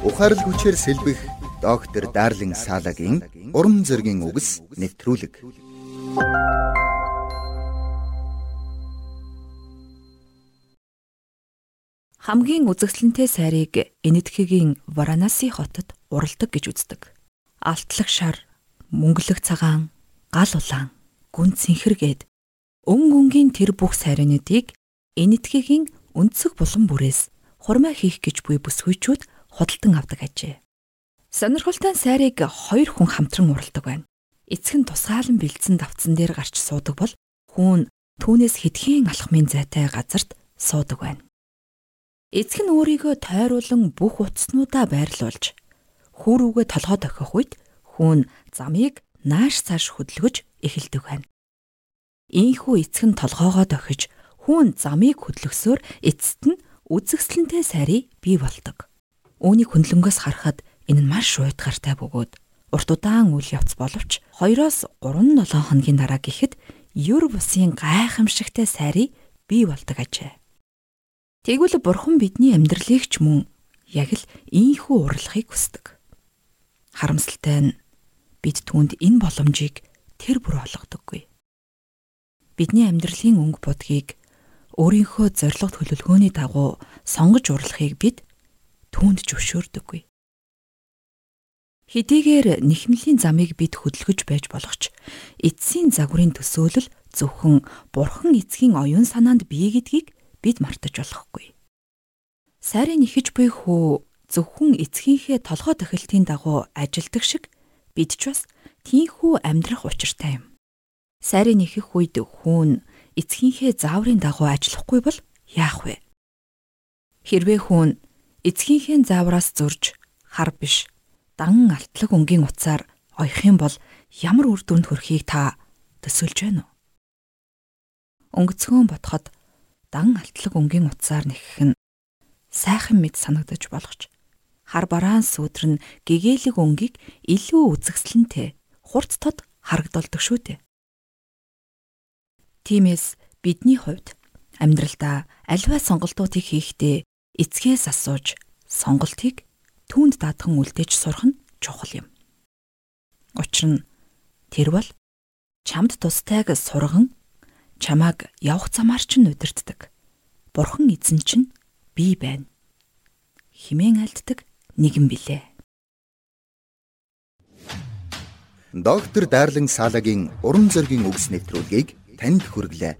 Ухаарл хүчээр сэлбэх доктор Дарлин Салагийн уран зөгийн үгс нэвтрүүлэг. Хамгийн үзэсгэлэнтэй сайрыг Энэтхэгийн Варанаси хотод уралдаг гэж үздэг. Алтлаг шар, мөнгөлөг цагаан, гал улаан, гүн цэнхэргээд өн гүнгийн тэр бүх сайрнуудыг Энэтхэгийн өнцөг булан бүрээс хурмаа хийх гэж буй бүсгүйчүүд худалдан авдаг ажээ. Сонирхолтой сайрыг хоёр хүн хамтран уралдаг байна. Эцэг нь тусгаалan бэлдсэн давцсан дээр гарч суудаг бол хүүн түүнээс хэдхэн алхмын зайтай газарт суудаг байна. Эцэг нь өөрийгөө тойруулан бүх утаснуудаа байрлуулж хүүрүүгээ толгой дохих үед хүүн замыг нааш цааш хөдөлгөж эхэлдэг байна. Ийхүү эцэг нь толгоогоо дохиж хүүн замыг хөдлөсөөр эцэст нь үзэгсэлэнтэй сайрыг бий болдог. Үүнийг хөндлөнгөөс харахад энэ нь маш уйтгартай бөгөөд урт удаан үйл явц боловч 2-оос 3-7 хоногийн дараа гэхэд юр бусын гайхамшигтай сайрыг бий болдог ажээ. Тэгвэл бурхан бидний амьдралыг ч мөн яг л ийхүү урлагийг хүсдэг. Харамсалтай нь бид түүнд энэ боломжийг тэр бүр олгодоггүй. Бидний амьдралын өнгө бодгийг өөрийнхөө зориг төлөвлөгөөний дагуу сонгож урлагийг бид түүнд зөвшөөрдөггүй. Хэдийгээр нэхмлийн замыг бид хөдөлгөж байж болох ч эцсийн загварын төсөөлөл зөвхөн бурхан эцгийн оюун санаанд бий гэдгийг бид мартаж болохгүй. Сайрын нэхэж буй хүү зөвхөн эцгийнхээ толгой тохилтын дагуу ажилдаг шиг бид ч бас тийхүү амьдрах учиртай юм. Сайрын нэхэх үед хүүн эцгийнхээ зааврын дагуу ажиллахгүй бол яах вэ? Хэрвээ хүүн эцгийнхээ заавраас зурж хар биш дан алтлаг өнгийн утсаар оёх юм бол ямар үр дүнд хүрэхийг та төсөөлж байна уу? Өнгөцгөн бодоход дан алтлаг өнгийн утсаар нэхэх нь сайхан мэд санагдаж болгоч хар бараан сүудэр нь гэгээлэг өнгийг илүү үзэгсэлэнтэй хурц тод харагдолдог шүү дээ. Тиймээс бидний хувьд амьдралдаа альва сонголтуудыг хийхдээ эцгээс асууж сонголтыг түүнд даатхан үлдээж сурах нь чухал юм. Учир нь тэр бол чамд тустайг сурган чамааг явах замаар ч нүдэрддэг. Бурхан эзэн чинь би байна. Химэн альддаг нэгэн билээ. Доктор Дарлин Салагийн уран зөгийн үгс нэвтрүүлгийг танд хүргэлээ.